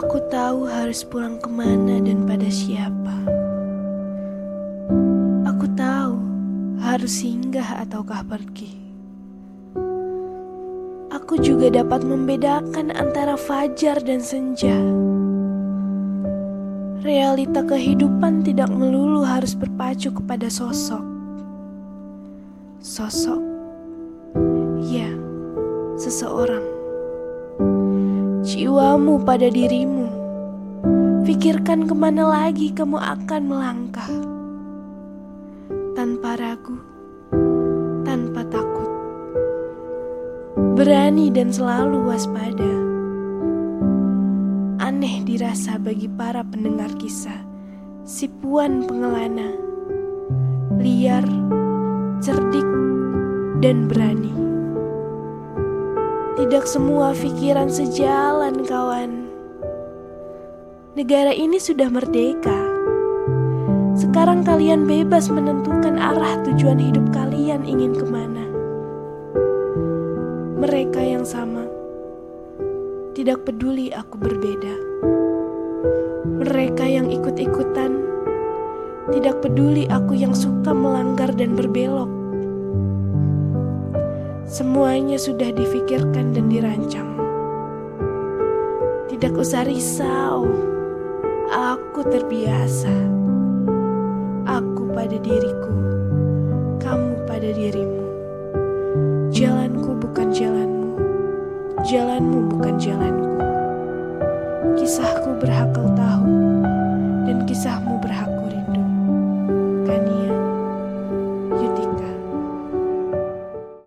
Aku tahu harus pulang ke mana dan pada siapa. Aku tahu harus singgah ataukah pergi. Aku juga dapat membedakan antara fajar dan senja. Realita kehidupan tidak melulu harus berpacu kepada sosok. Sosok, ya, seseorang. Jiwamu pada dirimu. Pikirkan ke mana lagi kamu akan melangkah. Tanpa ragu, tanpa takut. Berani dan selalu waspada. Aneh dirasa bagi para pendengar kisah. Si Puan pengelana. Liar, cerdik, dan berani. Tidak semua pikiran sejalan, kawan. Negara ini sudah merdeka. Sekarang kalian bebas menentukan arah tujuan hidup kalian ingin ke mana. Mereka yang sama tidak peduli aku berbeda. Mereka yang ikut-ikutan tidak peduli aku yang suka melanggar dan berbelok. Semuanya sudah difikirkan dan dirancang. Tidak usah risau, aku terbiasa. Aku pada diriku, kamu pada dirimu. Jalanku bukan jalanmu, jalanmu bukan jalanku. Kisahku berhak kau tahu,